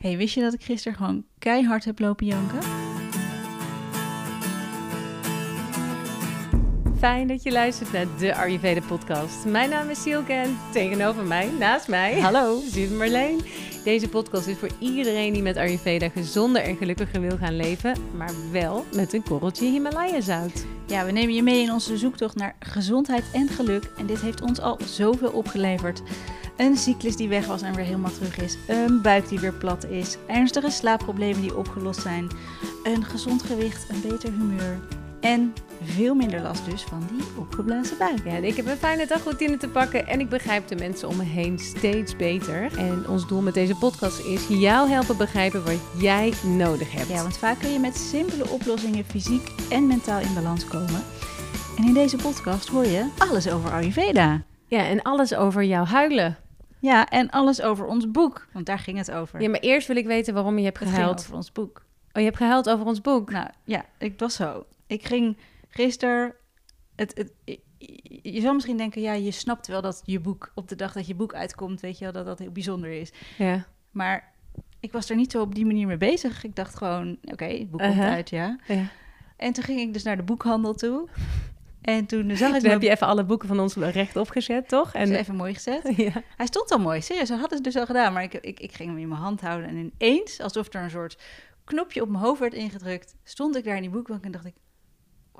Hey, wist je dat ik gisteren gewoon keihard heb lopen janken? Fijn dat je luistert naar de Ayurveda podcast. Mijn naam is Silke en tegenover mij, naast mij, Hallo. zit Marleen. Deze podcast is voor iedereen die met Ayurveda gezonder en gelukkiger wil gaan leven, maar wel met een korreltje Himalaya zout. Ja, we nemen je mee in onze zoektocht naar gezondheid en geluk. En dit heeft ons al zoveel opgeleverd. Een cyclus die weg was en weer helemaal terug is. Een buik die weer plat is. Ernstige slaapproblemen die opgelost zijn. Een gezond gewicht, een beter humeur. En veel minder last dus van die opgeblazen buik. Ja, en ik heb een fijne dagroutine te pakken en ik begrijp de mensen om me heen steeds beter. En ons doel met deze podcast is jou helpen begrijpen wat jij nodig hebt. Ja, want vaak kun je met simpele oplossingen fysiek en mentaal in balans komen. En in deze podcast hoor je alles over Ayurveda. Ja, en alles over jouw huilen. Ja, en alles over ons boek, want daar ging het over. Ja, maar eerst wil ik weten waarom je hebt het ging gehuild. over ons boek. Oh, je hebt gehuild over ons boek. Nou ja, ik was zo. Ik ging gisteren. Het, het, je zou misschien denken, ja, je snapt wel dat je boek op de dag dat je boek uitkomt, weet je wel, dat dat heel bijzonder is. Ja. Maar ik was er niet zo op die manier mee bezig. Ik dacht gewoon, oké, het boek komt Uh-huh. uit, ja. ja. En toen ging ik dus naar de boekhandel toe. En toen zag ik mijn heb je even alle boeken van ons rechtop gezet, toch? En En even mooi gezet. ja. Hij stond al mooi, serieus. Hij had het dus al gedaan. Maar ik, ik, ik ging hem in mijn hand houden. En ineens, alsof er een soort knopje op mijn hoofd werd ingedrukt, stond ik daar in die boekbank en dacht ik,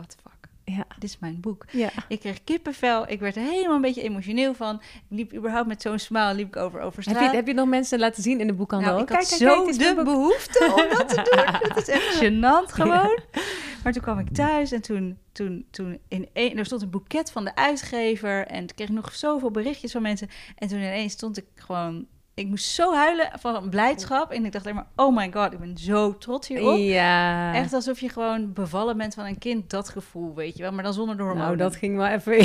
what the fuck, Ja. dit is mijn boek. Ja. Ik kreeg kippenvel, ik werd er helemaal een beetje emotioneel van. Ik liep überhaupt met zo'n smile, liep ik over, over straat. Heb je, heb je nog mensen laten zien in de boekhandel? Nou, ik kijk, had kijk, zo kijk, de boek. behoefte om dat te doen. Dat is echt gênant gewoon. Maar toen kwam ik thuis en toen, toen, toen in één, er stond een boeket van de uitgever en ik kreeg nog zoveel berichtjes van mensen. En toen ineens stond ik gewoon, ik moest zo huilen van blijdschap. En ik dacht alleen maar, oh my god, ik ben zo trots hierop. Ja. Echt alsof je gewoon bevallen bent van een kind, dat gevoel, weet je wel. Maar dan zonder de hormonen. Nou, dat ging wel even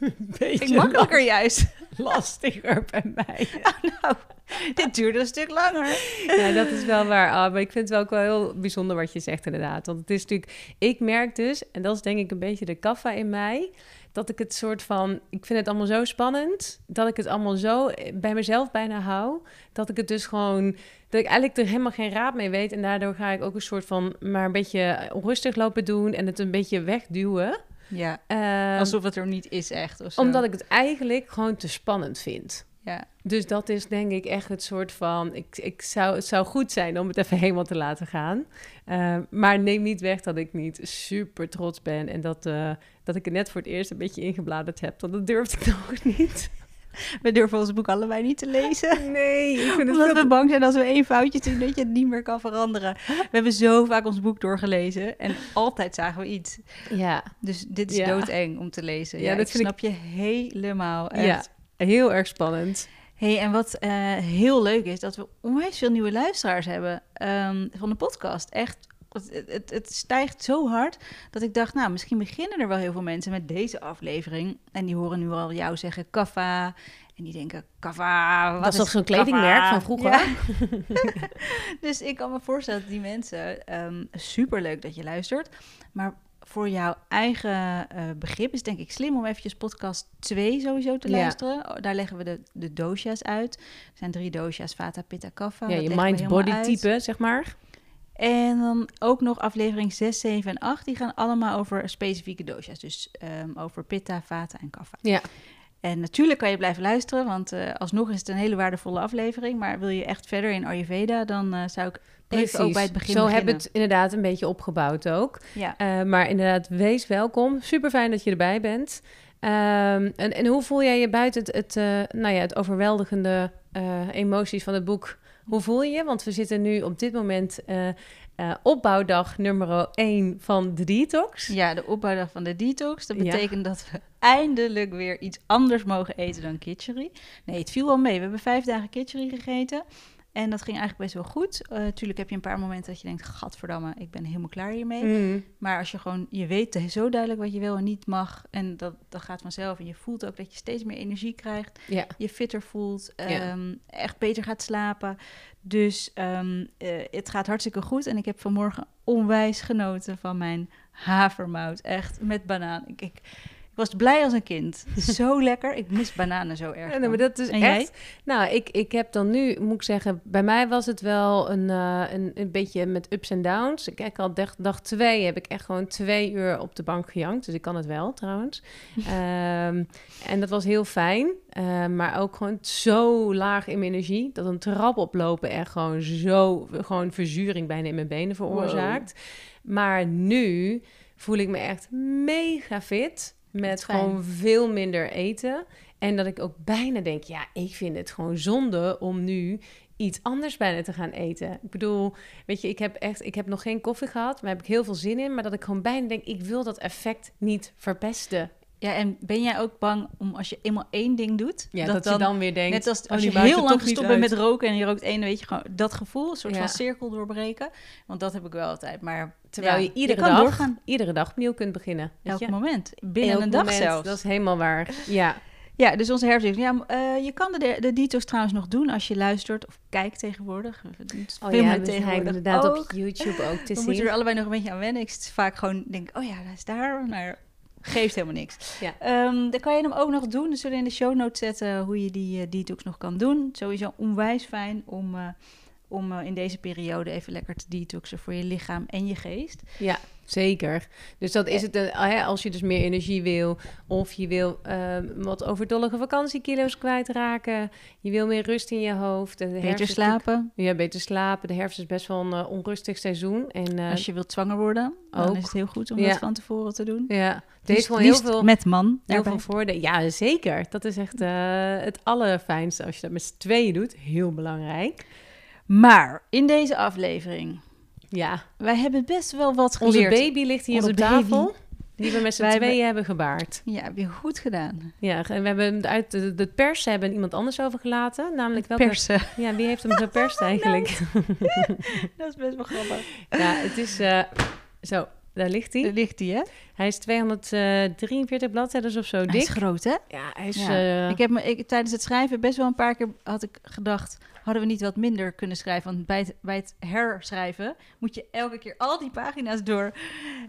een beetje ging makkelijker juist. lastiger bij mij. nou, dit duurde een stuk langer. Ja, dat is wel waar. Maar ik vind het wel ook wel heel bijzonder wat je zegt inderdaad. Want het is natuurlijk... Ik merk dus, en dat is denk ik een beetje de kaffa in mij... dat ik het soort van... Ik vind het allemaal zo spannend... dat ik het allemaal zo bij mezelf bijna hou... dat ik het dus gewoon... dat ik eigenlijk er helemaal geen raad mee weet... en daardoor ga ik ook een soort van... maar een beetje onrustig lopen doen... en het een beetje wegduwen. Ja, Ehm, alsof het er niet is echt. Of zo. omdat ik het eigenlijk gewoon te spannend vind. Ja. Dus dat is denk ik echt het soort van... Ik, ik zou, het zou goed zijn om het even helemaal te laten gaan. Uh, maar neem niet weg dat ik niet super trots ben... en dat, uh, dat ik er net voor het eerst een beetje ingebladerd heb. Want dat durfde ik nog niet. We durven ons boek allebei niet te lezen. Nee, ik vind het Omdat veel we bang zijn als we één foutje doen dat je het niet meer kan veranderen. We hebben zo vaak ons boek doorgelezen en altijd zagen we iets. Ja. Dus dit is Ja. doodeng om te lezen. Ja, Ja, dat ik vind snap je helemaal. Echt. Ja, heel erg spannend. Hey, en wat eh, heel leuk is, dat we onwijs veel nieuwe luisteraars hebben ehm, van de podcast. Echt, het, het, het stijgt zo hard dat ik dacht, nou, misschien beginnen er wel heel veel mensen met deze aflevering. En die horen nu al jou zeggen kaffa. En die denken, kaffa, wat Dat is toch zo'n kledingmerk van vroeger? Ja. dus ik kan me voorstellen dat die mensen, ehm superleuk dat je luistert. Maar voor jouw eigen eh, begrip is het denk ik slim om eventjes podcast 2 sowieso te luisteren. Oh, Daar leggen we de, de dosha's uit. Er zijn drie dosha's, Vata, Pitta, Kapha. Ja, Dat je mind-body type, zeg maar. En dan ook nog aflevering 6, 7 en 8. Die gaan allemaal over specifieke dosha's. Dus ehm, over Pitta, Vata en Kapha. Ja. En natuurlijk kan je blijven luisteren, want eh, alsnog is het een hele waardevolle aflevering. Maar wil je echt verder in Ayurveda, dan eh, zou ik even ook bij het begin Zo beginnen. hebben het inderdaad een beetje opgebouwd ook. Ja. Eh, maar inderdaad, wees welkom. Super fijn dat je erbij bent. Ehm, en, en hoe voel jij je buiten het, het, nou ja, het overweldigende emoties van het boek? Hoe voel je je? Want we zitten nu op dit moment eh, eh, opbouwdag nummer 1 van de detox. ja, de opbouwdag van de detox. Dat Ja. betekent dat we eindelijk weer iets anders mogen eten dan kitchery. Nee, het viel wel mee. We hebben vijf dagen kitchery gegeten. En dat ging eigenlijk best wel goed. Uh, tuurlijk heb je een paar momenten dat je denkt... gadverdamme, ik ben helemaal klaar hiermee. Mm. Maar als je gewoon, je weet zo duidelijk wat je wel en niet mag. En dat, dat gaat vanzelf. En je voelt ook dat je steeds meer energie krijgt. Je fitter voelt. Ehm, Echt beter gaat slapen. Dus ehm, eh, het gaat hartstikke goed. En ik heb vanmorgen onwijs genoten van mijn havermout. Echt met banaan. Ik, ik was blij als een kind. Zo lekker. Ik mis bananen zo erg. Ja, nee, maar dat is En echt. Nou, ik, ik heb dan nu, moet ik zeggen, bij mij was het wel een, eh, een, een beetje met ups en downs. Ik heb al dag, dag twee heb ik echt gewoon twee uur op de bank gejankt. Dus ik kan het wel trouwens. Ehm, en dat was heel fijn. Eh, maar ook gewoon zo laag in mijn energie. Dat een trap oplopen echt gewoon zo, gewoon verzuring bijna in mijn benen veroorzaakt. Maar nu voel ik me echt mega fit. Met Fijn. gewoon veel minder eten. En dat ik ook bijna denk, ja, ik vind het gewoon zonde om nu iets anders bijna te gaan eten. Ik bedoel, weet je, ik heb echt, ik heb nog geen koffie gehad, maar heb ik heel veel zin in. Maar dat ik gewoon bijna denk, ik wil dat effect niet verpesten. Ja, en ben jij ook bang om als je eenmaal één ding doet, Ja, dat, je dan weer denkt, net als oh, als je heel lang gestopt bent met roken en je rookt één, weet je gewoon dat gevoel, een soort Ja. van cirkel doorbreken. Want dat heb ik wel altijd. Maar Terwijl ja, je iedere dag, doorgaan. iedere dag opnieuw kunt beginnen. Elk je? moment, binnen Elk een dag moment, zelfs. Dat is helemaal waar. Ja, Ja, dus onze herfst. Ja, eh, je kan de, de detox trouwens nog doen als je luistert of kijkt tegenwoordig. We oh ja, we tegenwoordig inderdaad ook. op YouTube ook te We moeten zien. er allebei nog een beetje aan wennen. Ik vaak gewoon denk, oh ja, dat is daar. Maar geeft helemaal niks. Ja. Ehm, dan kan je hem ook nog doen. We zullen in de show notes zetten hoe je die eh, detox nog kan doen. Sowieso onwijs fijn om, eh, om eh, in deze periode even lekker te detoxen voor je lichaam en je geest. Ja, zeker. Dus dat is het. eh, als je dus meer energie wil, of je wil ehm, wat overdollige vakantiekilo's kwijtraken, je wil meer rust in je hoofd. De Beter slapen. Ja, beter slapen. De herfst is best wel een eh, onrustig seizoen. En, eh, Als je wilt zwanger worden, dan ook. is het heel goed om Ja. dat van tevoren te doen. ja, het Dus gewoon heel veel, met man. heel daarbij. veel voordelen. Ja, zeker. Dat is echt eh, het allerfijnste als je dat met z'n tweeën doet. Heel belangrijk. Maar in deze aflevering, Ja, wij hebben best wel wat onze geleerd. baby ligt hier Onze op baby. tafel. Die we met z'n hebben- tweeën hebben gebaard. Ja, heb je goed gedaan. Ja, en we hebben uit de, de pers hebben iemand anders overgelaten. Namelijk welke... Persen. Ja, wie heeft hem geperst eigenlijk? dat is best wel grappig. Ja, het is... eh, zo, daar ligt hij. Daar ligt die, hè? Hij is 243 bladzijden of zo Hij dik. is groot, hè? Ja, hij is... Ja. eh, Ik heb me, ik, tijdens het schrijven best wel een paar keer had ik gedacht... hadden we niet wat minder kunnen schrijven? Want bij het, bij het herschrijven moet je elke keer al die pagina's door.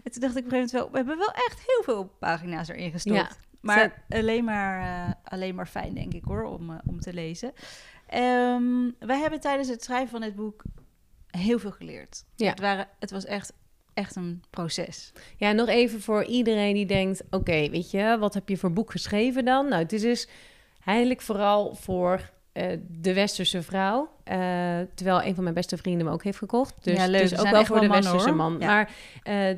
En toen dacht ik op een gegeven moment wel... we hebben wel echt heel veel pagina's erin gestopt. Ja. Maar alleen maar, eh, alleen maar fijn, denk ik, hoor, om, eh, om te lezen. Ehm, wij hebben tijdens het schrijven van dit boek heel veel geleerd. Ja. Het, waren, het was echt, echt een proces. Ja, nog even voor iedereen die denkt... Oké, weet je, wat heb je voor boek geschreven dan? Nou, het is dus eigenlijk vooral voor eh, de westerse vrouw. Eh, terwijl een van mijn beste vrienden hem ook heeft gekocht. Dus, Ja, leuk. dus ook wel voor de mannen, westerse man. Ja. Maar eh,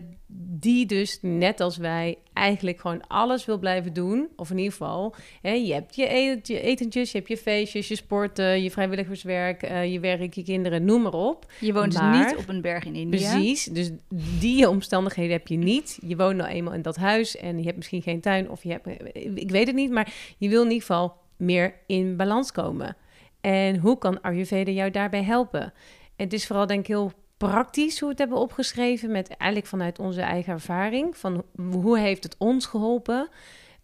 die dus, net als wij, eigenlijk gewoon alles wil blijven doen. Of in ieder geval, hè, je hebt je, etentjes, je hebt je feestjes, je sporten, je vrijwilligerswerk, je werk, je kinderen, noem maar op. Je woont Maar- dus niet op een berg in India. Precies, dus die omstandigheden heb je niet. Je woont nou eenmaal in dat huis en je hebt misschien geen tuin of je hebt, ik weet het niet, maar je wil in ieder geval meer in balans komen. En hoe kan Ayurveda jou daarbij helpen? En het is vooral denk ik heel praktisch hoe we het hebben opgeschreven, met eigenlijk vanuit onze eigen ervaring, van hoe heeft het ons geholpen?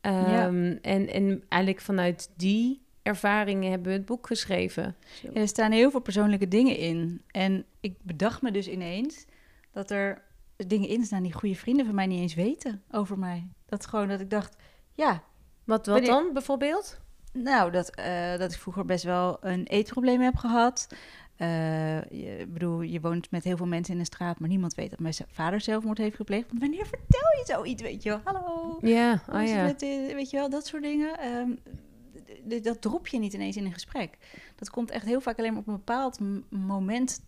Ehm, en, en eigenlijk vanuit die ervaringen hebben we het boek geschreven. Zo. Ja, er staan heel veel persoonlijke dingen in. En ik bedacht me dus ineens dat er dingen in staan die goede vrienden van mij niet eens weten over mij. Dat gewoon dat ik dacht, ja, Wat, wat Wanneer- dan bijvoorbeeld? Nou, dat, eh, dat ik vroeger best wel een eetprobleem heb gehad. Eh, je, ik bedoel, je woont met heel veel mensen in de straat, maar niemand weet dat mijn vader zelfmoord heeft gepleegd. Want wanneer vertel je zoiets, weet je wel? Hallo, Ja, oh ja. met, eh, weet je wel, dat soort dingen. Ehm, dat drop je niet ineens in een gesprek. Dat komt echt heel vaak alleen maar op een bepaald moment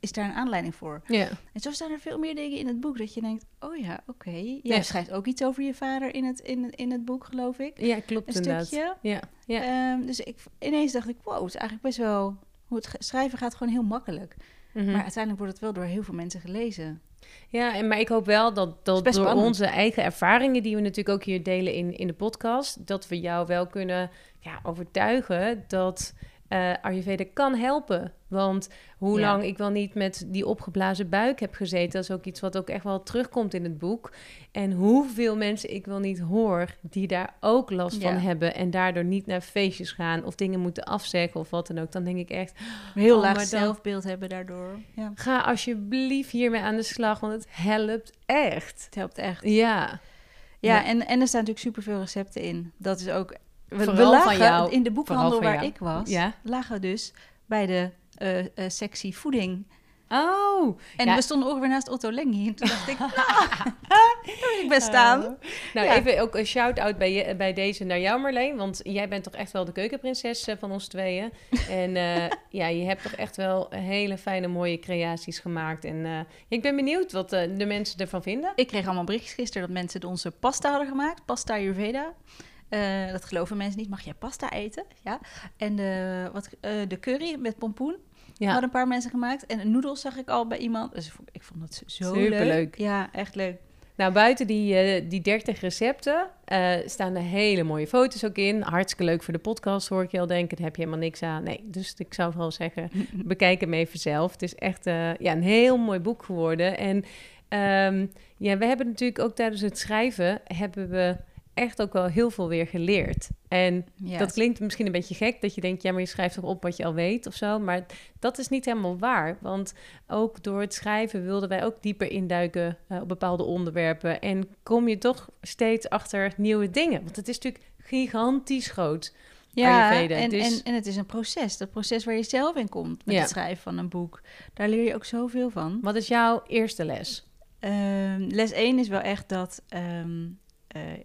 is daar een aanleiding voor. Ja. En zo staan er veel meer dingen in het boek dat je denkt, oh ja, oké. Jij Ja. schrijft ook iets over je vader in het, in, in het boek, geloof ik. Ja, klopt Een inderdaad. stukje. Ja, ja. Ehm, dus ik, ineens dacht ik, wow, het is eigenlijk best wel... Hoe het schrijven gaat gewoon heel makkelijk. Mhm. Maar uiteindelijk wordt het wel door heel veel mensen gelezen. ja en, maar ik hoop wel dat, dat door spannend. onze eigen ervaringen, die we natuurlijk ook hier delen in, in de podcast, dat we jou wel kunnen ja, overtuigen dat eh Ayurveda kan helpen. Want hoe Ja. lang ik wel niet met die opgeblazen buik heb gezeten, dat is ook iets wat ook echt wel terugkomt in het boek. En hoeveel mensen ik wel niet hoor die daar ook last Ja. van hebben en daardoor niet naar feestjes gaan of dingen moeten afzeggen of wat dan ook. Dan denk ik echt, Heel Oh, laag maar dan- zelfbeeld hebben daardoor. Ja, ga alsjeblieft hiermee aan de slag, want het helpt echt. het helpt echt. Ja, Ja, Ja. En, en er staan natuurlijk superveel recepten in. Dat is ook... We, lagen jou. in de boekhandel waar jou. ik was, Ja. lagen we dus bij de eh, sectie voeding. Oh, En Ja. we stonden ongeveer naast Otto Lengi. En toen dacht ik, daar wil ik best staan. Oh. Nou, Ja. even ook een shout-out bij, je, bij deze naar jou, Marleen. Want jij bent toch echt wel de keukenprinses eh, van ons tweeën. En ja, je hebt toch echt wel hele fijne, mooie creaties gemaakt. En ik ben benieuwd wat de mensen ervan vinden. Ik kreeg allemaal berichtjes gisteren dat mensen onze pasta hadden gemaakt. Pasta Ayurveda. Eh, dat geloven mensen niet. Mag jij pasta eten? Ja. En de, wat, eh, de curry met pompoen Ja, hadden een paar mensen gemaakt. En de noedels zag ik al bij iemand. Dus ik vond- het zo Superleuk. leuk. Ja, echt leuk. nou buiten die, eh, die 30 recepten staan er hele mooie foto's ook in. Hartstikke leuk voor de podcast, hoor ik je al denken. Daar heb je helemaal niks aan. Nee, dus ik zou vooral zeggen, bekijk hem even zelf. Het is echt ja, een heel mooi boek geworden. En ehm, ja, we hebben natuurlijk ook tijdens het schrijven... hebben we echt ook wel heel veel weer geleerd. En dat klinkt misschien een beetje gek, dat je denkt... ja, maar je schrijft toch op wat je al weet of zo. Maar dat is niet helemaal waar. Want ook door het schrijven wilden wij ook dieper induiken... eh, op bepaalde onderwerpen. En kom je toch steeds achter nieuwe dingen. Want het is natuurlijk gigantisch groot. ja en, dus- en, en het is een proces. Dat proces waar je zelf in komt met Ja. het schrijven van een boek. Daar leer je ook zoveel van. Wat is jouw eerste les? Ehm, les 1 is wel echt dat ehm, eh,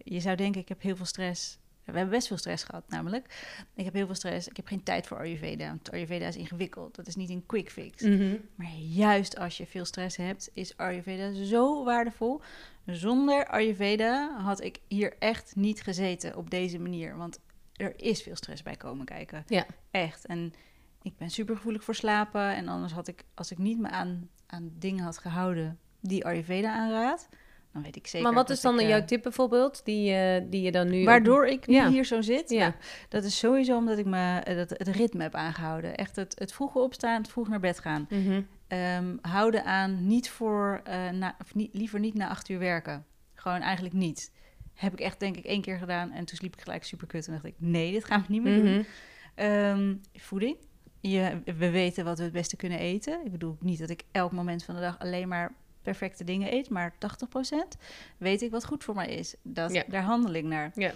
je zou denken, ik heb heel veel stress. We hebben best veel stress gehad, namelijk. Ik heb heel veel stress. Ik heb geen tijd voor Ayurveda. Want Ayurveda is ingewikkeld. Dat is niet een quick fix. Mhm. Maar juist als je veel stress hebt, is Ayurveda zo waardevol. Zonder Ayurveda had ik hier echt niet gezeten op deze manier. Want er is veel stress bij komen kijken. Ja. Echt. En ik ben super gevoelig voor slapen. En anders had ik, als ik niet me aan, aan dingen had gehouden die Ayurveda aanraadt, dan weet ik zeker. maar wat is dan ik, eh, jouw tip bijvoorbeeld, die, eh, die je dan nu... Waardoor ik nu Ja. hier zo zit. Ja. Nou, dat is sowieso omdat ik me, eh, dat, het ritme heb aangehouden. Echt het, het vroege opstaan, het vroeg naar bed gaan. Mhm. Ehm, houden aan niet voor, eh, na, of niet, liever niet na acht uur werken. Gewoon eigenlijk niet. Heb ik echt denk ik één keer gedaan en toen sliep ik gelijk super kut. En dacht ik, nee, dit gaan we niet meer doen. Mhm. Ehm, voeding. Je, we weten wat we het beste kunnen eten. Ik bedoel niet dat ik elk moment van de dag alleen maar perfecte dingen eet, maar 80% weet ik wat goed voor mij is. Dat, Ja. Daar handel ik naar. Ja.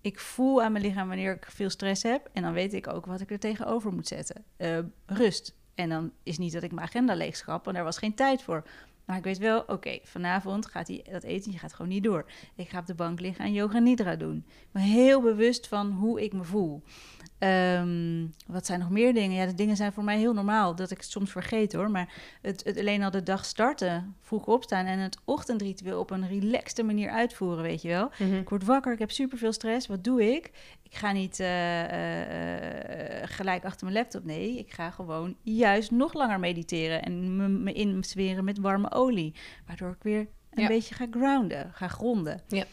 Ik voel aan mijn lichaam wanneer ik veel stress heb en dan weet ik ook wat ik er tegenover moet zetten. Eh, rust. En dan is niet dat ik mijn agenda leegschap, want daar was geen tijd voor. Maar ik weet wel, oké, vanavond gaat die, dat etentje gaat gewoon niet door. Ik ga op de bank liggen en yoga nidra doen. Ik ben heel bewust van hoe ik me voel. Ehm, wat zijn nog meer dingen? Ja, de dingen zijn voor mij heel normaal, dat ik het soms vergeet hoor. Maar het, het alleen al de dag starten, vroeg opstaan en het ochtendritueel op een relaxte manier uitvoeren, weet je wel. Mhm. Ik word wakker, ik heb superveel stress. Wat doe ik? Ik ga niet eh, eh, eh, gelijk achter mijn laptop. Nee, ik ga gewoon juist nog langer mediteren en me, me insweren met warme olie. Waardoor ik weer een Ja. beetje ga grounden, ga gronden. Ja.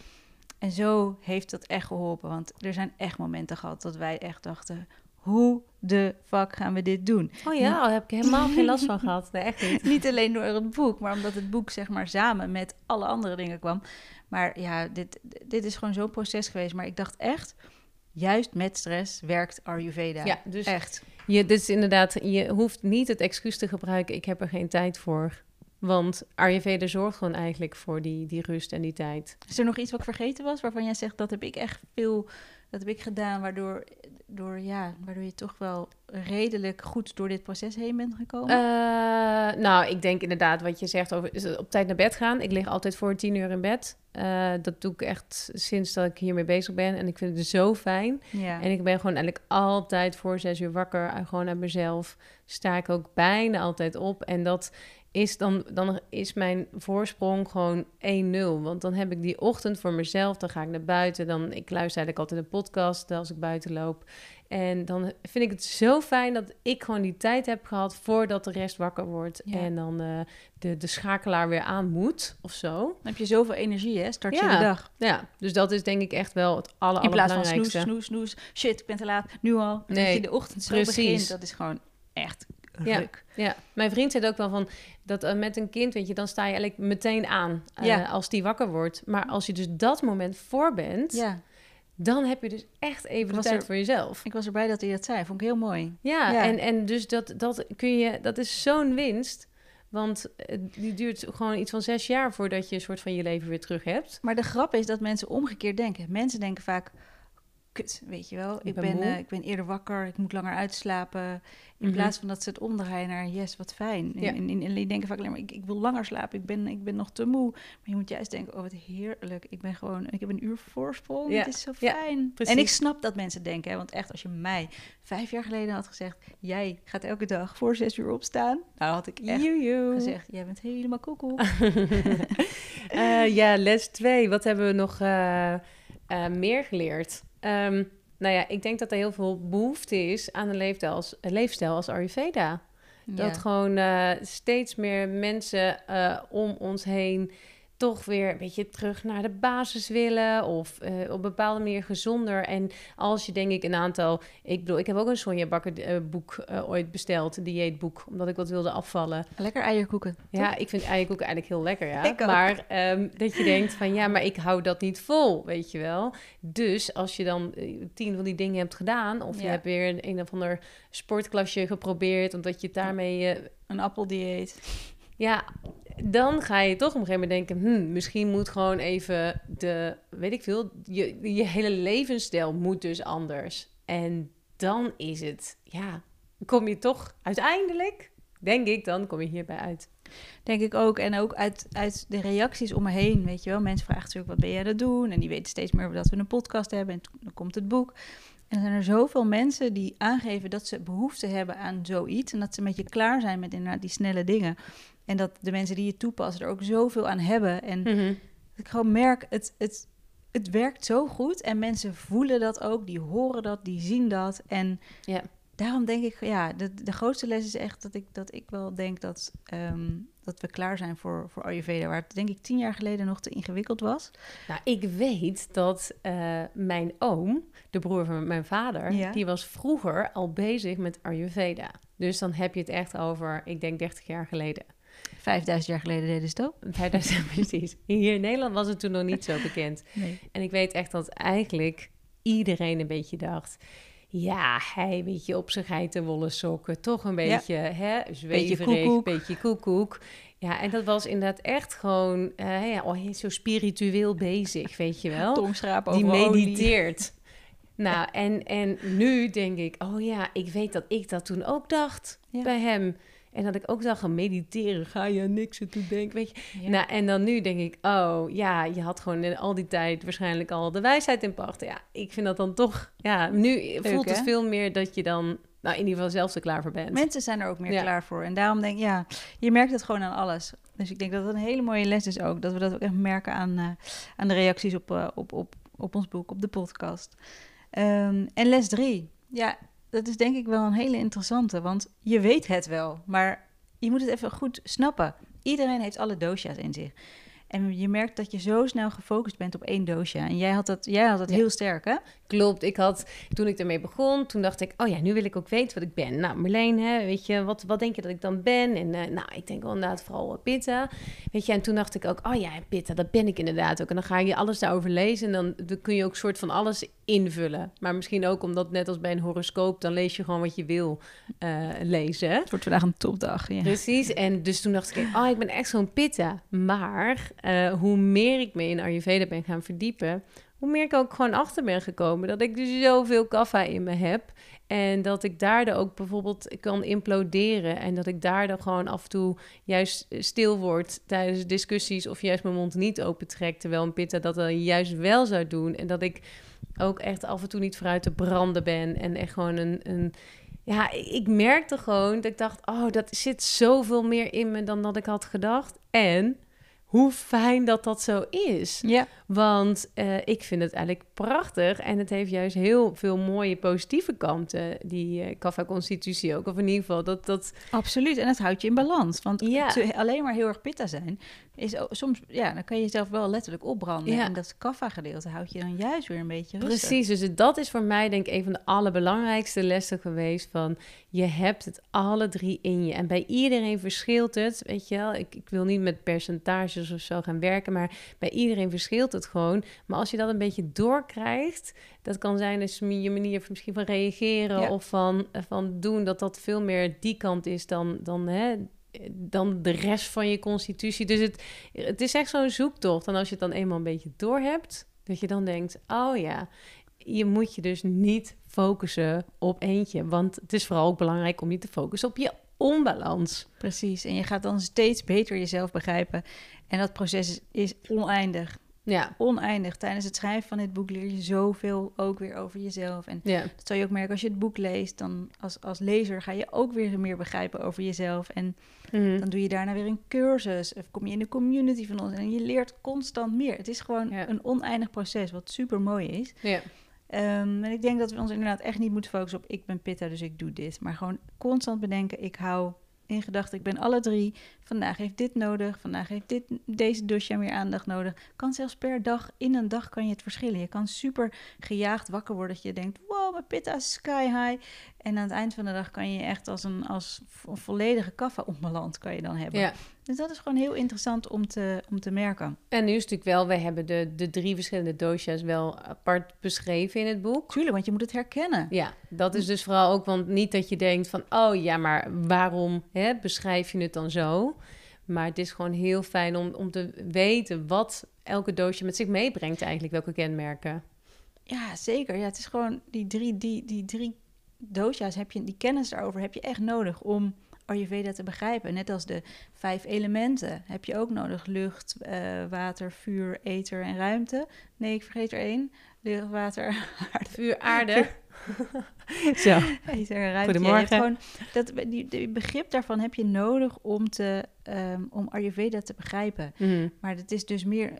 En zo heeft dat echt geholpen. Want er zijn echt momenten gehad dat wij echt dachten... hoe de fuck gaan we dit doen? Oh ja, daar heb ik helemaal geen last van gehad. Nee, echt niet. Niet alleen door het boek, maar omdat het boek zeg maar samen met alle andere dingen kwam. Maar ja, dit, dit is gewoon zo'n proces geweest. Maar ik dacht echt, juist met stress werkt Ayurveda. Ja, dus Echt. je, dit is inderdaad, je hoeft niet het excuus te gebruiken, ik heb er geen tijd voor. Want Ayurveda zorgt gewoon eigenlijk voor die, die rust en die tijd. Is er nog iets wat ik vergeten was, waarvan jij zegt, dat heb ik echt veel, dat heb ik gedaan, waardoor, door, ja, waardoor je toch wel redelijk goed door dit proces heen bent gekomen? Eh, nou, ik denk inderdaad wat je zegt over op tijd naar bed gaan. Ik lig altijd voor tien uur in bed. Eh, dat doe ik echt sinds dat ik hiermee bezig ben. En ik vind het zo fijn. ja. En ik ben gewoon eigenlijk altijd voor zes uur wakker. En gewoon uit mezelf sta ik ook bijna altijd op. En dat is dan, dan is mijn voorsprong gewoon 1-0. Want dan heb ik die ochtend voor mezelf. Dan ga ik naar buiten. Dan, ik luister eigenlijk altijd een podcast als ik buiten loop. En dan vind ik het zo fijn dat ik gewoon die tijd heb gehad voordat de rest wakker wordt. Ja. En dan eh, de, de schakelaar weer aan moet of zo. Dan heb je zoveel energie, hè? Start je Ja. de dag. Ja, dus dat is denk ik echt wel het aller, In plaats van snoes, snoes, snoes. Shit, ik ben te laat. Nu al. Nee, dat je de ochtend zo precies. begint. Dat is gewoon echt Ja. ruk. Ja, mijn vriend zei ook wel van dat eh, met een kind, weet je, dan sta je eigenlijk meteen aan eh, Ja. als die wakker wordt. Maar als je dus dat moment voor bent, Ja, dan heb je dus echt even de tijd er- voor jezelf. ik was erbij dat hij dat zei. Vond ik heel mooi. Ja, Ja. En, en dus dat, dat kun je, dat is zo'n winst. Want eh, die duurt gewoon iets van zes jaar voordat je een soort van je leven weer terug hebt. Maar de grap is dat mensen omgekeerd denken. Mensen denken vaak, kut, weet je wel. Ik ben eh, ik ben eerder wakker, ik moet langer uitslapen. In Mhm. plaats van dat ze het omdraaien naar, yes, wat fijn. Ja. En, en, en die denken vaak alleen maar, ik, ik wil langer slapen, ik ben, ik ben nog te moe. Maar je moet juist denken, oh wat heerlijk. Ik ben gewoon, ik heb een uur voorsprong, Ja, het is zo ja, fijn. en ik snap dat mensen denken, hè, want echt als je mij vijf jaar geleden had gezegd... jij gaat elke dag voor zes uur opstaan. Nou had ik echt gezegd, jij bent helemaal koekoe. Eh, ja, les 2. Wat hebben we nog eh, meer geleerd? Ehm, nou ja, ik denk dat er heel veel behoefte is aan een leefstijl als, een leefstijl als Ayurveda. Dat gewoon eh, steeds meer mensen eh, om ons heen toch weer een beetje terug naar de basis willen. Of eh, op een bepaalde manier gezonder. En als je denk ik een aantal... Ik bedoel, ik heb ook een Sonja Bakker eh, boek eh, ooit besteld. Een dieetboek. Omdat ik wat wilde afvallen. Lekker eierkoeken. Ja, ik vind eierkoeken eigenlijk heel lekker, ja. Ik. Maar ehm, dat je denkt van, ja, maar ik hou dat niet vol, weet je wel. Dus als je dan tien van die dingen hebt gedaan... of je hebt weer een, een of ander sportklasje geprobeerd... omdat je daarmee... Een appeldieet. ja, dan ga je toch op een gegeven moment denken... Hmm, misschien moet gewoon even de, weet ik veel... Je, je hele levensstijl moet dus anders. En dan is het, ja, kom je toch uiteindelijk... Denk ik, dan kom je hierbij uit. Denk ik ook. En ook uit, uit de reacties om me heen, weet je wel. Mensen vragen natuurlijk, wat ben jij aan het doen? En die weten steeds meer dat we een podcast hebben. En dan komt het boek. En er zijn er zoveel mensen die aangeven dat ze behoefte hebben aan zoiets. En dat ze met je klaar zijn met inderdaad die snelle dingen. En dat de mensen die je toepassen er ook zoveel aan hebben. En Mhm. ik gewoon merk, het, het, het werkt zo goed. En mensen voelen dat ook, die horen dat, die zien dat. En Ja. daarom denk ik, ja, de, de grootste les is echt dat ik, dat ik wel denk dat, ehm, dat we klaar zijn voor, voor Ayurveda. Waar het denk ik tien jaar geleden nog te ingewikkeld was. Nou, ik weet dat eh, mijn oom, de broer van mijn vader, Ja. die was vroeger al bezig met Ayurveda. Dus dan heb je het echt over, ik denk 30 jaar geleden. Vijfduizend jaar geleden deden ze het ook. 5000 precies. Hier in Nederland was het toen nog niet zo bekend. Nee. En ik weet echt dat eigenlijk iedereen een beetje dacht... Ja, hij, weet je, op zijn geitenwolle sokken. Toch een Ja. beetje, hè, zweverig, koekoek. beetje koekoek. Ja, en dat was inderdaad echt gewoon... eh, ja, oh, zo spiritueel bezig, weet je wel. Tongschraap die over mediteert. Nou, en, en nu denk ik, oh ja, ik weet dat ik dat toen ook dacht Ja. bij hem. En dat ik ook dacht, gaan mediteren, ga je aan niks toe denken, weet je. Ja. Nou, en dan nu denk ik, oh ja, je had gewoon in al die tijd waarschijnlijk al de wijsheid in pacht. Ja, ik vind dat dan toch, ja, nu voelt het veel meer dat je dan, nou in ieder geval zelf er klaar voor bent. Mensen zijn er ook meer Ja. klaar voor. En daarom denk ik, ja, je merkt het gewoon aan alles. Dus ik denk dat het een hele mooie les is ook. Dat we dat ook echt merken aan, eh, aan de reacties op, eh, op, op, op ons boek, op de podcast. Ehm, en les drie. Ja, dat is denk ik wel een hele interessante. Want je weet het wel, maar je moet het even goed snappen. Iedereen heeft alle dosha's in zich. En je merkt dat je zo snel gefocust bent op één dosha. En jij had dat, jij had dat Ja. heel sterk, hè? Klopt. Ik had, toen ik ermee begon, toen dacht ik, oh ja, nu wil ik ook weten wat ik ben. Nou, Marleen, hè, weet je, wat, wat denk je dat ik dan ben? En eh, nou, ik denk wel inderdaad vooral eh, pitta. Weet je, en toen dacht ik ook, oh ja, pitta, dat ben ik inderdaad ook. En dan ga je alles daarover lezen en dan, dan kun je ook soort van alles invullen. Maar misschien ook omdat, net als bij een horoscoop, dan lees je gewoon wat je wil eh, lezen. Het wordt vandaag een topdag. Ja. Precies. En dus toen dacht ik, oh, ik ben echt zo'n pitta. Maar eh, hoe meer ik me in Ayurveda ben gaan verdiepen, hoe meer ik ook gewoon achter ben gekomen dat ik dus zoveel kaffa in me heb. En dat ik daardoor ook bijvoorbeeld kan imploderen. En dat ik daardoor gewoon af en toe juist stil word tijdens discussies. Of juist mijn mond niet opentrek. Terwijl een pitta dat dan juist wel zou doen. En dat ik ook echt af en toe niet vooruit te branden ben. En echt gewoon een, een ja, ik, ik merkte gewoon dat ik dacht, oh, dat zit zoveel meer in me dan dat ik had gedacht. En hoe fijn dat dat zo is. ja. Want eh, ik vind het eigenlijk prachtig en het heeft juist heel veel mooie positieve kanten, die eh kaffa-constitutie ook. Of in ieder geval dat, dat Absoluut, en het houdt je in balans. Want Ja. alleen maar heel erg pitta zijn, is soms, ja, dan kan je jezelf wel letterlijk opbranden. Ja. En dat kaffa-gedeelte houdt je dan juist weer een beetje rustig. Precies, dus dat is voor mij denk ik een van de allerbelangrijkste lessen geweest van je hebt het alle drie in je. En bij iedereen verschilt het, weet je wel. Ik, ik wil niet met percentages of zo gaan werken, maar bij iedereen verschilt het gewoon. Maar als je dat een beetje doorkrijgt, dat kan zijn dus je manier van- misschien van reageren Ja. of van, van doen, dat dat veel meer die kant is dan, dan hè, dan de rest van je constitutie. Dus het, het is echt zo'n zoektocht. En als je het dan eenmaal een beetje door hebt, dat je dan denkt: oh ja, je moet je dus niet focussen op eentje. Want het is vooral ook belangrijk om je te focussen op je onbalans. Precies. En je gaat dan steeds beter jezelf begrijpen. En dat proces is, is oneindig. Ja. Oneindig. Tijdens het schrijven van dit boek leer je zoveel ook weer over jezelf. En Ja. dat zal je ook merken als je het boek leest. Dan als, als lezer ga je ook weer meer begrijpen over jezelf. En Mhm. dan doe je daarna weer een cursus. Of kom je in de community van ons. En je leert constant meer. Het is gewoon Ja. een oneindig proces, wat super mooi is. ja. Ehm, en ik denk dat we ons inderdaad echt niet moeten focussen op ik ben Pitta, dus ik doe dit. Maar gewoon constant bedenken, ik hou in gedachten, ik ben alle drie. Vandaag heeft dit nodig, vandaag heeft dit, deze dosha meer aandacht nodig. Kan zelfs per dag, in een dag kan je het verschillen. Je kan super gejaagd wakker worden dat je denkt, wow, mijn Pitta is sky high. En aan het eind van de dag kan je echt als een als vo- volledige kaffa onbalans kan je dan hebben. Dus dat is gewoon heel interessant om te, om te merken. En nu is het natuurlijk wel, wij hebben de, de drie verschillende dosha's wel apart beschreven in het boek. Tuurlijk, want je moet het herkennen. Ja, dat is dus vooral ook, want niet dat je denkt van, oh ja, maar waarom hè, beschrijf je het dan zo? Maar het is gewoon heel fijn om, om te weten wat elke doosje met zich meebrengt eigenlijk, welke kenmerken. Ja, zeker. Ja, het is gewoon die drie, die, die drie dosha's, heb je, die kennis daarover heb je echt nodig om Ayurveda te begrijpen. Net als de vijf elementen heb je ook nodig. Lucht, eh, water, vuur, ether en ruimte. Nee, ik vergeet er één. Lucht, water, aarde, Vuur, aarde. Zo. ether en ruimte. Goedemorgen. hebt gewoon, dat, die, die begrip daarvan heb je nodig om, te, ehm, om Ayurveda te begrijpen. Mhm. Maar het is dus meer,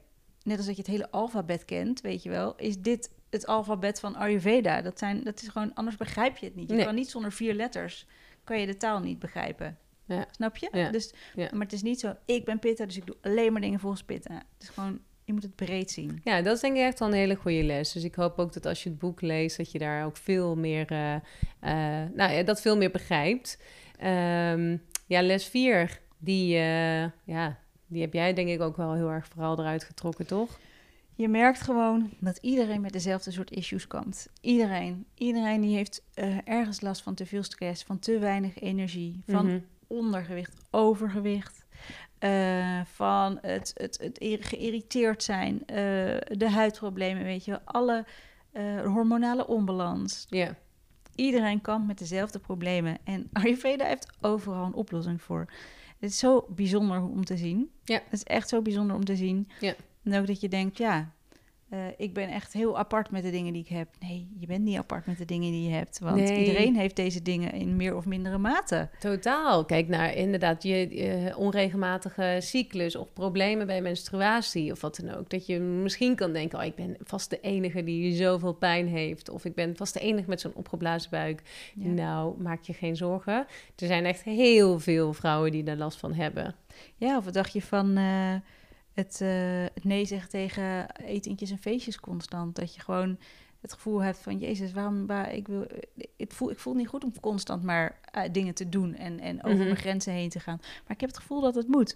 net als dat je het hele alfabet kent, weet je wel, is dit het alfabet van Ayurveda. Dat, zijn, dat is gewoon, anders begrijp je het niet. Je Nee. kan niet zonder vier letters, kan je de taal niet begrijpen. Ja. Snap je? Ja. Dus, Ja. Maar het is niet zo, ik ben Pitta, dus ik doe alleen maar dingen volgens Pitta. Het is gewoon, je moet het breed zien. Ja, dat is denk ik echt wel een hele goede les. Dus ik hoop ook dat als je het boek leest, dat je daar ook veel meer, eh, eh, nou ja, dat veel meer begrijpt. Ehm, ja, les 4, die, eh, ja, die heb jij denk ik ook wel heel erg vooral eruit getrokken, toch? Je merkt gewoon dat iedereen met dezelfde soort issues komt. Iedereen. Iedereen die heeft eh, ergens last van te veel stress, van te weinig energie, van Mhm. ondergewicht, overgewicht, eh, van het, het, het geïrriteerd zijn, eh, de huidproblemen, weet je wel, alle hormonale onbalans. Ja, Iedereen kampt met dezelfde problemen en Ayurveda heeft overal een oplossing voor. Het is zo bijzonder om te zien. Ja. Het is echt zo bijzonder om te zien. Ja. En ook dat je denkt, ja, eh, ik ben echt heel apart met de dingen die ik heb. Nee, je bent niet apart met de dingen die je hebt. Want Nee. iedereen heeft deze dingen in meer of mindere mate. totaal. Kijk naar inderdaad je onregelmatige cyclus of problemen bij menstruatie of wat dan ook. Dat je misschien kan denken, oh, ik ben vast de enige die zoveel pijn heeft. Of ik ben vast de enige met zo'n opgeblazen buik. Ja. Nou, maak je geen zorgen. Er zijn echt heel veel vrouwen die daar last van hebben. Ja, of wat dacht je van eh, het, eh, het nee zeggen tegen etentjes en feestjes constant? Dat je gewoon het gevoel hebt van, jezus, waarom, waar, ik, wil, ik, voel, ik voel niet goed om constant maar eh, dingen te doen en, en over Mhm. mijn grenzen heen te gaan. Maar ik heb het gevoel dat het moet.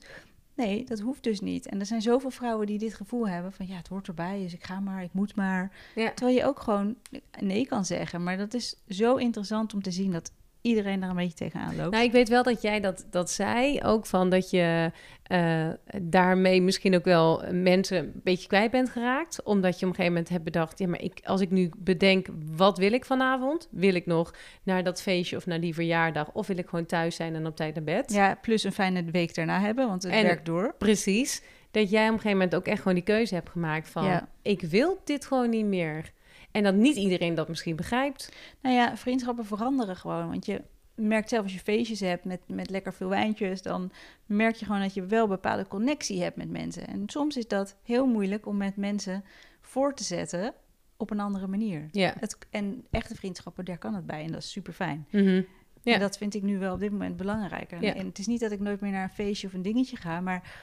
Nee, dat hoeft dus niet. En er zijn zoveel vrouwen die dit gevoel hebben van, ja, het hoort erbij, dus ik ga maar, ik moet maar. Ja. Terwijl je ook gewoon nee kan zeggen. Maar dat is zo interessant om te zien dat iedereen daar een beetje tegenaan loopt. Nou, ik weet wel dat jij dat, dat zei, ook van dat je eh, daarmee misschien ook wel mensen een beetje kwijt bent geraakt. Omdat je op een gegeven moment hebt bedacht, ja, maar ik, als ik nu bedenk, wat wil ik vanavond? Wil ik nog naar dat feestje of naar die verjaardag? Of wil ik gewoon thuis zijn en op tijd naar bed? Ja, plus een fijne week daarna hebben, want het En- werkt door. Precies. Dat jij op een gegeven moment ook echt gewoon die keuze hebt gemaakt van, Ja. ik wil dit gewoon niet meer. En dat niet iedereen dat misschien begrijpt. Nou ja, vriendschappen veranderen gewoon. Want je merkt zelf als je feestjes hebt met, met lekker veel wijntjes, dan merk je gewoon dat je wel bepaalde connectie hebt met mensen. En soms is dat heel moeilijk om met mensen voor te zetten op een andere manier. Ja. Het, en echte vriendschappen, daar kan het bij en dat is super fijn. Mhm. Ja. En dat vind ik nu wel op dit moment belangrijker. Ja. En het is niet dat ik nooit meer naar een feestje of een dingetje ga, maar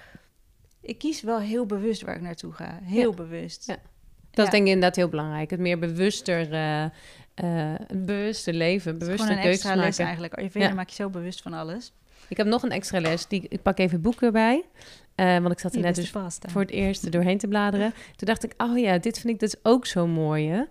ik kies wel heel bewust waar ik naartoe ga. Heel Ja. bewust. Ja. Dat is denk ik inderdaad heel belangrijk. Het meer bewuster, een bewuster leven, een keuzes extra les maken. eigenlijk. Ayurveda Ja. maak je zo bewust van alles. Ik heb nog een extra les. Die, ik pak even het boek erbij. Eh, want ik zat er net dus vast. voor het eerst er doorheen te bladeren. Toen dacht ik, oh ja, dit vind ik dus ook zo mooi. Hè?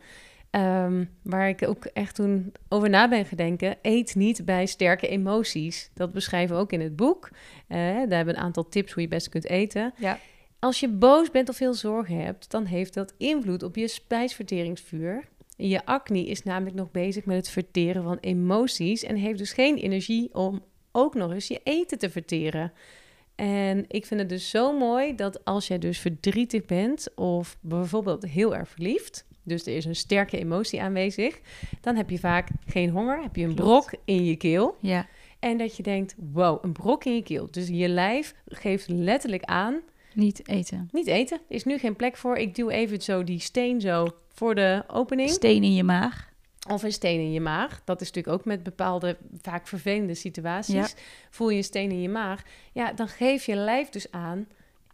Ehm, waar ik ook echt toen over na ben gedenken. Eet niet bij sterke emoties. Dat beschrijven we ook in het boek. Eh, daar hebben we een aantal tips hoe je best kunt eten. Ja. Als je boos bent of veel zorgen hebt, dan heeft dat invloed op je spijsverteringsvuur. Je acne is namelijk nog bezig met het verteren van emoties en heeft dus geen energie om ook nog eens je eten te verteren. En ik vind het dus zo mooi dat als jij dus verdrietig bent of bijvoorbeeld heel erg verliefd, dus er is een sterke emotie aanwezig, dan heb je vaak geen honger, heb je een brok in je keel. Ja. En dat je denkt, wow, een brok in je keel. Dus je lijf geeft letterlijk aan, Niet eten. niet eten, er is nu geen plek voor. Ik duw even zo die steen zo voor de opening. Steen in je maag. Of een steen in je maag. Dat is natuurlijk ook met bepaalde vaak vervelende situaties. Ja. Voel je een steen in je maag. Ja, dan geef je lijf dus aan.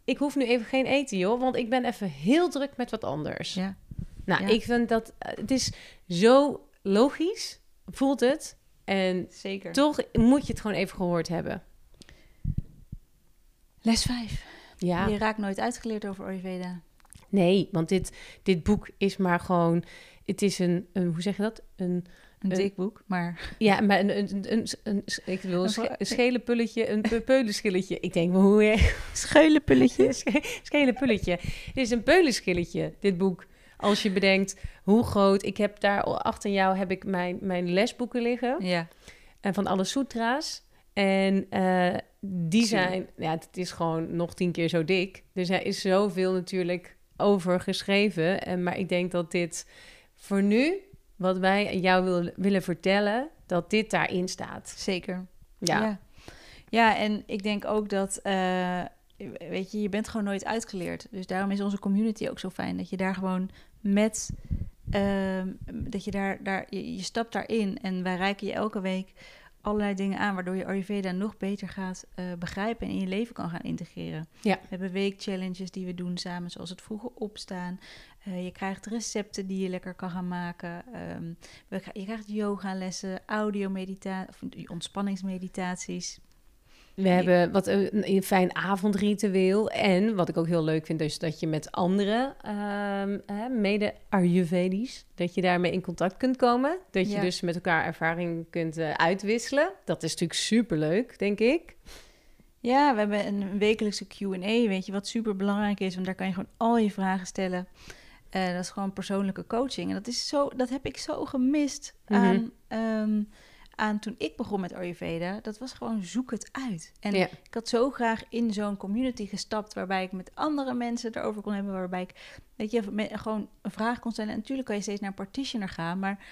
Ik hoef nu even geen eten, joh. Want ik ben even heel druk met wat anders. Ja. Nou, Ja. ik vind dat... eh, Het is zo logisch. Voelt het. En Zeker. toch moet je het gewoon even gehoord hebben. Les 5. Ja. Je raakt nooit uitgeleerd over Ayurveda. Nee, want dit, dit boek is maar gewoon... Het is een, een hoe zeg je dat? Een, Een dik boek, maar ja, maar een, een, een, een, een- ik wil een, Een sche- vra- een schele pulletje, een pe- peulenschilletje. Ik denk, maar hoe... scheulenpulletje. Sch- Schele pulletje. Dit is een peulenschilletje, dit boek. Als je bedenkt hoe groot... Ik heb daar achter jou heb ik mijn, mijn lesboeken liggen. Ja. En van alle sutra's. En eh, die zijn... Ja, het is gewoon nog tien keer zo dik. Dus er is zoveel natuurlijk over geschreven. En, maar ik denk dat dit voor nu... Wat wij jou wil, willen vertellen... Dat dit daarin staat. Zeker. Ja. ja. Ja, en ik denk ook dat, eh, weet je, je bent gewoon nooit uitgeleerd. Dus daarom is onze community ook zo fijn. Dat je daar gewoon met, ehm, dat je daar, daar je, je stapt daarin. En wij reiken je elke week allerlei dingen aan, waardoor je Ayurveda nog beter gaat eh, begrijpen en in je leven kan gaan integreren. Ja. We hebben weekchallenges die we doen samen, zoals het vroege opstaan. Eh, je krijgt recepten die je lekker kan gaan maken. Ehm, we, je krijgt yoga-lessen, audio-meditatie, ontspanningsmeditaties. We hebben wat een, een fijn avondritueel. En wat ik ook heel leuk vind, is dat je met andere hè, mede-Ayurvedisch, dat je daarmee in contact kunt komen. Dat je Ja. dus met elkaar ervaring kunt eh, uitwisselen. Dat is natuurlijk superleuk, denk ik. Ja, we hebben een wekelijkse Q&A, weet je, wat super belangrijk is, want daar kan je gewoon al je vragen stellen. Eh, dat is gewoon persoonlijke coaching. En dat, is zo, dat heb ik zo gemist Mhm. aan, ehm, aan toen ik begon met Ayurveda. Dat was gewoon zoek het uit. En Ja. ik had zo graag in zo'n community gestapt waarbij ik met andere mensen erover kon hebben, waarbij ik, weet je, gewoon een vraag kon stellen. En natuurlijk kan je steeds naar een partitioner gaan, maar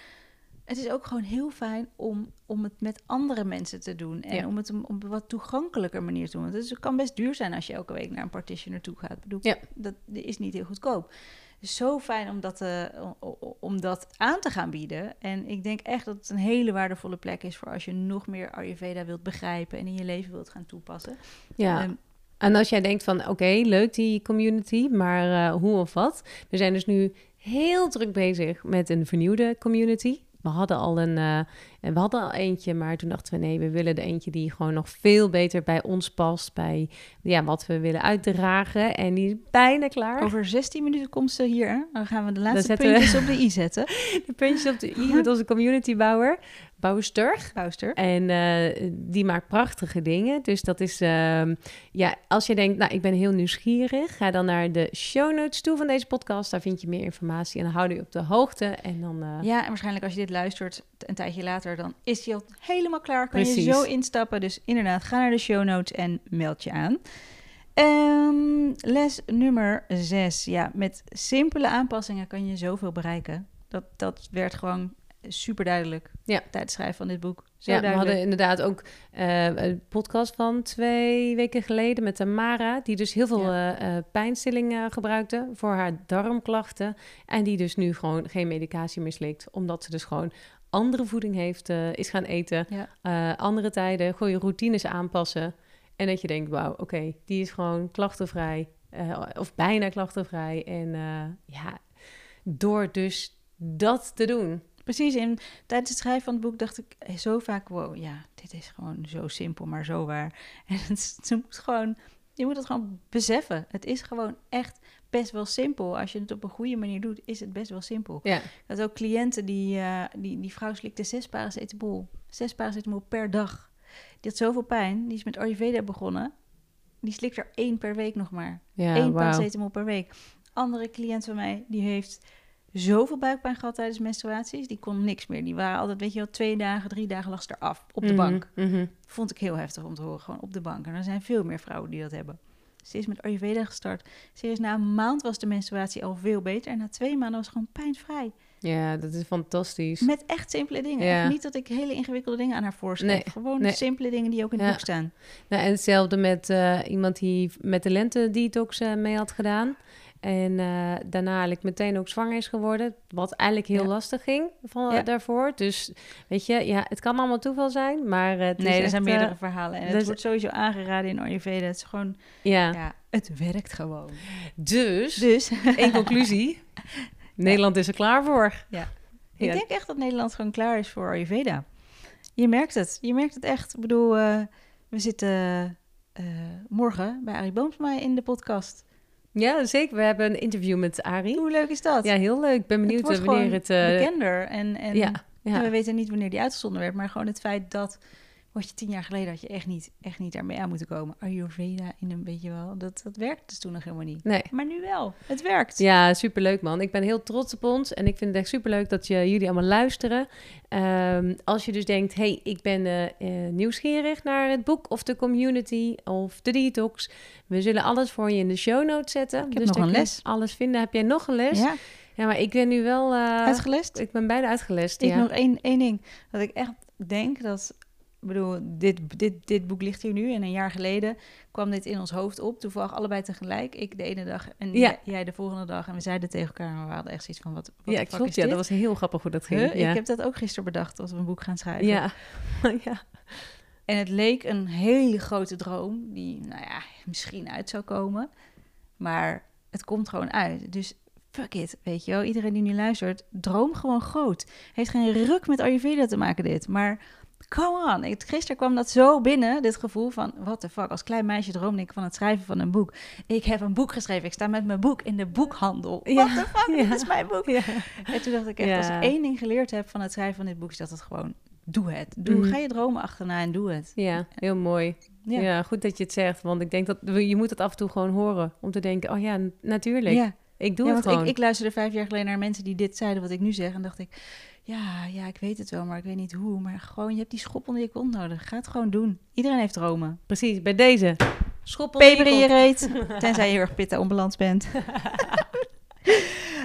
het is ook gewoon heel fijn om, om het met andere mensen te doen. En Ja. om het op een wat toegankelijker manier te doen. Want het kan best duur zijn als je elke week naar een partitioner toe gaat. Ik bedoel, Ja. dat is niet heel goedkoop. Zo fijn om dat, eh, om dat aan te gaan bieden. En ik denk echt dat het een hele waardevolle plek is voor als je nog meer Ayurveda wilt begrijpen en in je leven wilt gaan toepassen. Ja. Ehm, En als jij denkt van, oké, leuk die community, maar eh, hoe of wat? We zijn dus nu heel druk bezig met een vernieuwde community. We hadden al een, eh, en we hadden al eentje, maar toen dachten we nee, we willen de eentje die gewoon nog veel beter bij ons past, bij ja, wat we willen uitdragen. En die is bijna klaar. over 16 minuten komt ze hier. Hè? Dan gaan we de laatste we- puntjes op de i zetten. De puntjes op de i met onze communitybouwer, Bouwsturg. Bouwster. En eh, die maakt prachtige dingen. Dus dat is, ehm, ja, als je denkt, nou, ik ben heel nieuwsgierig, ga dan naar de show notes toe van deze podcast. Daar vind je meer informatie en dan houden je op de hoogte. En dan, eh, Ja, en waarschijnlijk als je dit luistert een tijdje later, dan is hij al helemaal klaar. Kan Precies. je zo instappen. Dus inderdaad, ga naar de show notes en meld je aan. Ehm, les nummer 6. Ja, met simpele aanpassingen kan je zoveel bereiken. Dat, dat werd gewoon super duidelijk Ja. tijdens het schrijven van dit boek. Zo ja, we hadden inderdaad ook eh, een podcast van twee weken geleden met Tamara, die dus heel veel eh, eh, pijnstilling eh, gebruikte voor haar darmklachten. En die dus nu gewoon geen medicatie meer slikt, omdat ze dus gewoon andere voeding heeft, eh, is gaan eten. Ja. eh, andere tijden, gewoon je routines aanpassen. En dat je denkt, wauw, oké, die is gewoon klachtenvrij. eh, of bijna klachtenvrij. En ja, door dus dat te doen. Precies, en tijdens het schrijven van het boek dacht ik zo vaak, wow, ja, dit is gewoon zo simpel, maar zo waar. En het, ze moet gewoon Je moet het gewoon beseffen. Het is gewoon echt best wel simpel. Als je het op een goede manier doet, is het best wel simpel. Ja. Had ook cliënten die, eh, die, die vrouw slikte zes paracetamol. Zes paracetamol per dag. Die had zoveel pijn. Die is met Ayurveda begonnen. Die slikt er één per week nog maar. Ja, Eén wauw. paracetamol per week. Andere cliënt van mij, die heeft zoveel buikpijn gehad tijdens menstruaties. Die kon niks meer. Die waren altijd, weet je wel, twee dagen, drie dagen lag ze eraf. Op de Mhm, bank. mhm. Vond ik heel heftig om te horen. Gewoon op de bank. En er zijn veel meer vrouwen die dat hebben. Ze is met Ayurveda gestart. Serieus, na een maand was de menstruatie al veel beter. En na twee maanden was ze gewoon pijnvrij. Ja, dat is fantastisch. Met echt simpele dingen. Ja. Echt niet dat ik hele ingewikkelde dingen aan haar voorschrijf. Nee, Gewoon nee. simpele dingen die ook in het Ja. boek staan. Nou, en hetzelfde met eh, iemand die met de lente detox mee had gedaan. En eh, daarna eigenlijk meteen ook zwanger is geworden. Wat eigenlijk heel Ja. lastig ging van, Ja. daarvoor. Dus weet je, ja, het kan allemaal toeval zijn. Maar eh, het is Nee, er echt, zijn eh, meerdere verhalen. En het wordt sowieso aangeraden in Ayurveda. Het is gewoon, ja. ja, het werkt gewoon. Dus, Dus in conclusie, Nederland is er klaar voor. Ja. Ik denk echt dat Nederland gewoon klaar is voor Ayurveda. Je merkt het. Je merkt het echt. Ik bedoel, eh, we zitten eh, morgen bij Arie Boomsma in de podcast. Ja, zeker. We hebben een interview met Arie. Hoe leuk is dat? Ja, heel leuk. Ik ben benieuwd eh, wanneer het... eh, bekender. En, en, ja, en we weten niet wanneer die uitgezonden werd. Maar gewoon het feit dat... Wat je tien jaar geleden had je echt niet, echt niet daarmee aan moeten komen. Ayurveda in een beetje wel. Dat, dat werkte dus toen nog helemaal niet. Nee. Maar nu wel. Het werkt. Ja, superleuk man. Ik ben heel trots op ons en ik vind het echt superleuk dat je, jullie allemaal luisteren. Ehm, als je dus denkt, hey, ik ben eh, eh, nieuwsgierig naar het boek of de community of de detox. We zullen alles voor je in de show notes zetten. heb dus nog een les. Alles vinden. Heb jij nog een les? Ja, Ja, maar ik ben nu wel... eh, uitgelest. ik ben bijna uitgelest, Ik ja. nog één, één ding. Dat ik echt denk dat... Ik bedoel, dit, dit, dit boek ligt hier nu. En een jaar geleden kwam dit in ons hoofd op. Toevallig allebei tegelijk. Ik de ene dag en Ja. jij, de volgende dag. En we zeiden tegen elkaar, maar we hadden echt zoiets van... Wat, wat Ja, klopt. Ja, dat was heel grappig hoe dat ging. Huh? ja. Ik heb dat ook gisteren bedacht als we een boek gaan schrijven. ja. ja. En het leek een hele grote droom die, nou ja, misschien uit zou komen. Maar het komt gewoon uit. Dus fuck it, weet je wel. Iedereen die nu luistert, droom gewoon groot. Heeft geen ruk met Ayurveda te maken dit. Maar come on. Ik, gisteren kwam dat zo binnen, dit gevoel van... What the fuck, als klein meisje droomde ik van het schrijven van een boek. Ik heb een boek geschreven. Ik sta met mijn boek in de boekhandel. Ja, What the fuck, ja. dit is mijn boek. ja. En toen dacht ik echt, als ik één ding geleerd heb van het schrijven van dit boek... is dat het gewoon, doe het. Doe, Mhm. Ga je dromen achterna en doe het. Ja, heel mooi. Ja. Ja. goed dat je het zegt. Want ik denk dat je moet het af en toe gewoon horen. Om te denken, oh ja, natuurlijk. Ja. Ik doe ja, het gewoon. ik, ik luisterde vijf jaar geleden naar mensen die dit zeiden wat ik nu zeg. En dacht ik, ja, ja, ik weet het wel, maar ik weet niet hoe. Maar gewoon, je hebt die schop onder je kont nodig. Ga het gewoon doen. Iedereen heeft dromen. Precies, bij deze. Schop onder Peper in je reet. Tenzij je heel erg pitta onbalans bent.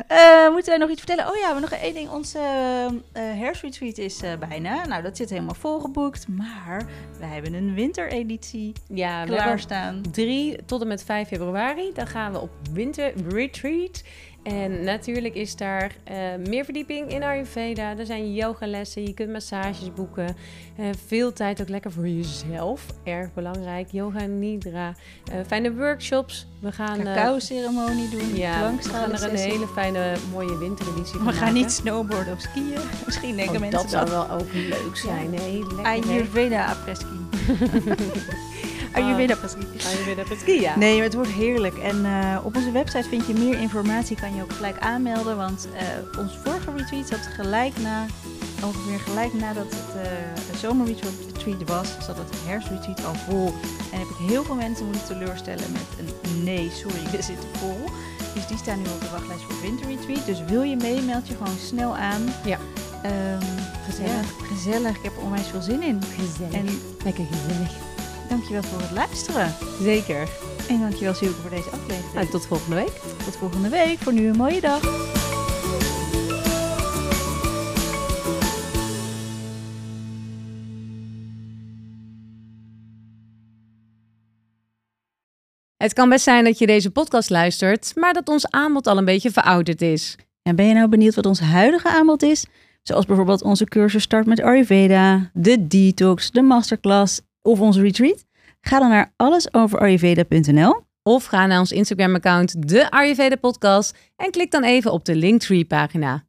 Eh, moeten wij nog iets vertellen? Oh ja, we nog één ding. Onze herfstretreat is bijna. Nou, dat zit helemaal volgeboekt. Maar wij hebben een wintereditie Ja, we klaarstaan. 3 tot en met 5 februari. Dan gaan we op winter retreat. En natuurlijk is daar eh, meer verdieping in Ayurveda. Er zijn yogalessen, je kunt massages boeken. Eh, veel tijd ook lekker voor jezelf. Erg belangrijk. Yoga nidra. Eh, fijne workshops. We gaan... eh, Cacao-ceremonie doen. ja, we gaan er een hele fijne mooie wintereditie van We gaan maken. niet snowboarden of skiën. Misschien denken Oh, mensen dat zou wel ook leuk zijn. Nee, lekker. hè? Ayurveda apreski. Ayurveda apreski. Ayurveda met skiën, ja. Nee, maar het wordt heerlijk. En eh, op onze website vind je meer informatie. Kan je ook gelijk aanmelden. Want eh, ons vorige retreat zat gelijk na, ongeveer gelijk nadat het uh, zomerretreat was, zat het herfstretreat al vol. En heb ik heel veel mensen moeten teleurstellen met een nee, sorry, we zitten vol. Dus die staan nu op de wachtlijst voor winterretreat. Dus wil je mee, meld je gewoon snel aan. Ja. Ehm, Gezellig. ja, gezellig. Ik heb er onwijs veel zin in. Gezellig. En Lekker gezellig. Dankjewel voor het luisteren. Zeker. En dankjewel Silke voor deze aflevering. Nou, tot volgende week. Tot volgende week. Voor nu een mooie dag. Het kan best zijn dat je deze podcast luistert, maar dat ons aanbod al een beetje verouderd is. En ben je nou benieuwd wat ons huidige aanbod is? Zoals bijvoorbeeld onze cursus Start met Ayurveda, de Detox, de Masterclass of onze retreat? Ga dan naar allesoverayurveda.nl. Of ga naar ons Instagram-account, de Ayurveda Podcast, en klik dan even op de Linktree-pagina.